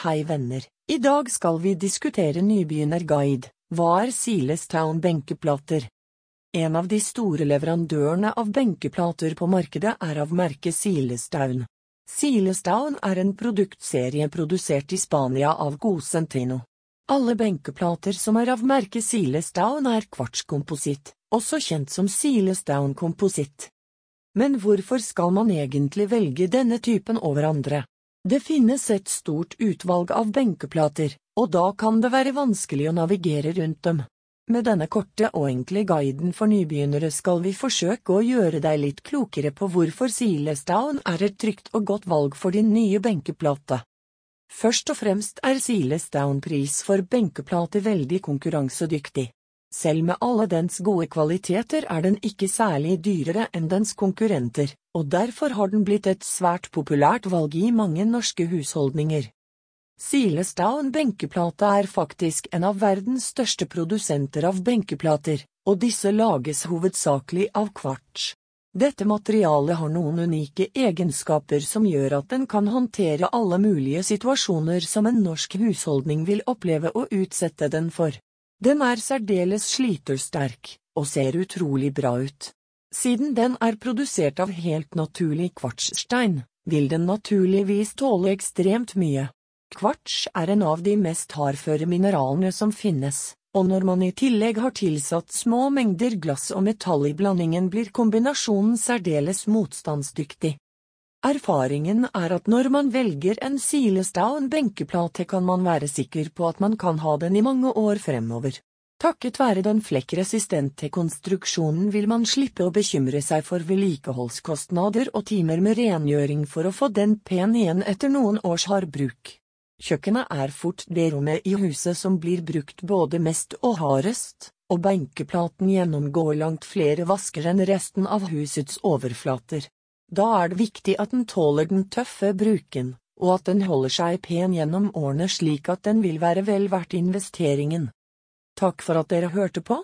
Hei venner, i dag skal vi diskutere nybegynnerguide, hva er Silestown benkeplater? En av de store leverandørene av benkeplater på markedet er av merket Silestown. Silestown er en produktserie produsert i Spania av Gosentino. Alle benkeplater som er av merket Silestown er kvartskompositt, også kjent som Silestown kompositt. Men hvorfor skal man egentlig velge denne typen over andre? Det finnes et stort utvalg av benkeplater, og da kan det være vanskelig å navigere rundt dem. Med denne korte og enkle guiden for nybegynnere skal vi forsøke å gjøre deg litt klokere på hvorfor Silestown er et trygt og godt valg for din nye benkeplate. Først og fremst er Silestown pris for benkeplate veldig konkurransedyktig. Selv med alle dens gode kvaliteter er den ikke særlig dyrere enn dens konkurrenter, og derfor har den blitt et svært populært valg i mange norske husholdninger. Silestown benkeplate er faktisk en av verdens største produsenter av benkeplater, og disse lages hovedsakelig av kvarts. Dette materialet har noen unike egenskaper som gjør at den kan håndtere alle mulige situasjoner som en norsk husholdning vil oppleve å utsette den for. Den er særdeles slitersterk, og ser utrolig bra ut. Siden den er produsert av helt naturlig kvartsstein, vil den naturligvis tåle ekstremt mye. Kvarts er en av de mest hardføre mineralene som finnes, og når man i tillegg har tilsatt små mengder glass og metall i blandingen blir kombinasjonen særdeles motstandsdyktig. Erfaringen er at når man velger en Silestown benkeplate kan man være sikker på at man kan ha den i mange år fremover. Takket være den flekkresistente konstruksjonen vil man slippe å bekymre seg for vedlikeholdskostnader og timer med rengjøring for å få den pen igjen etter noen års hard bruk. Kjøkkenet er fort det rommet i huset som blir brukt både mest og hardest, og benkeplaten gjennomgår langt flere vasker enn resten av husets overflater. Da er det viktig at den tåler den tøffe bruken, og at den holder seg pen gjennom årene slik at den vil være vel verdt investeringen. Takk for at dere hørte på.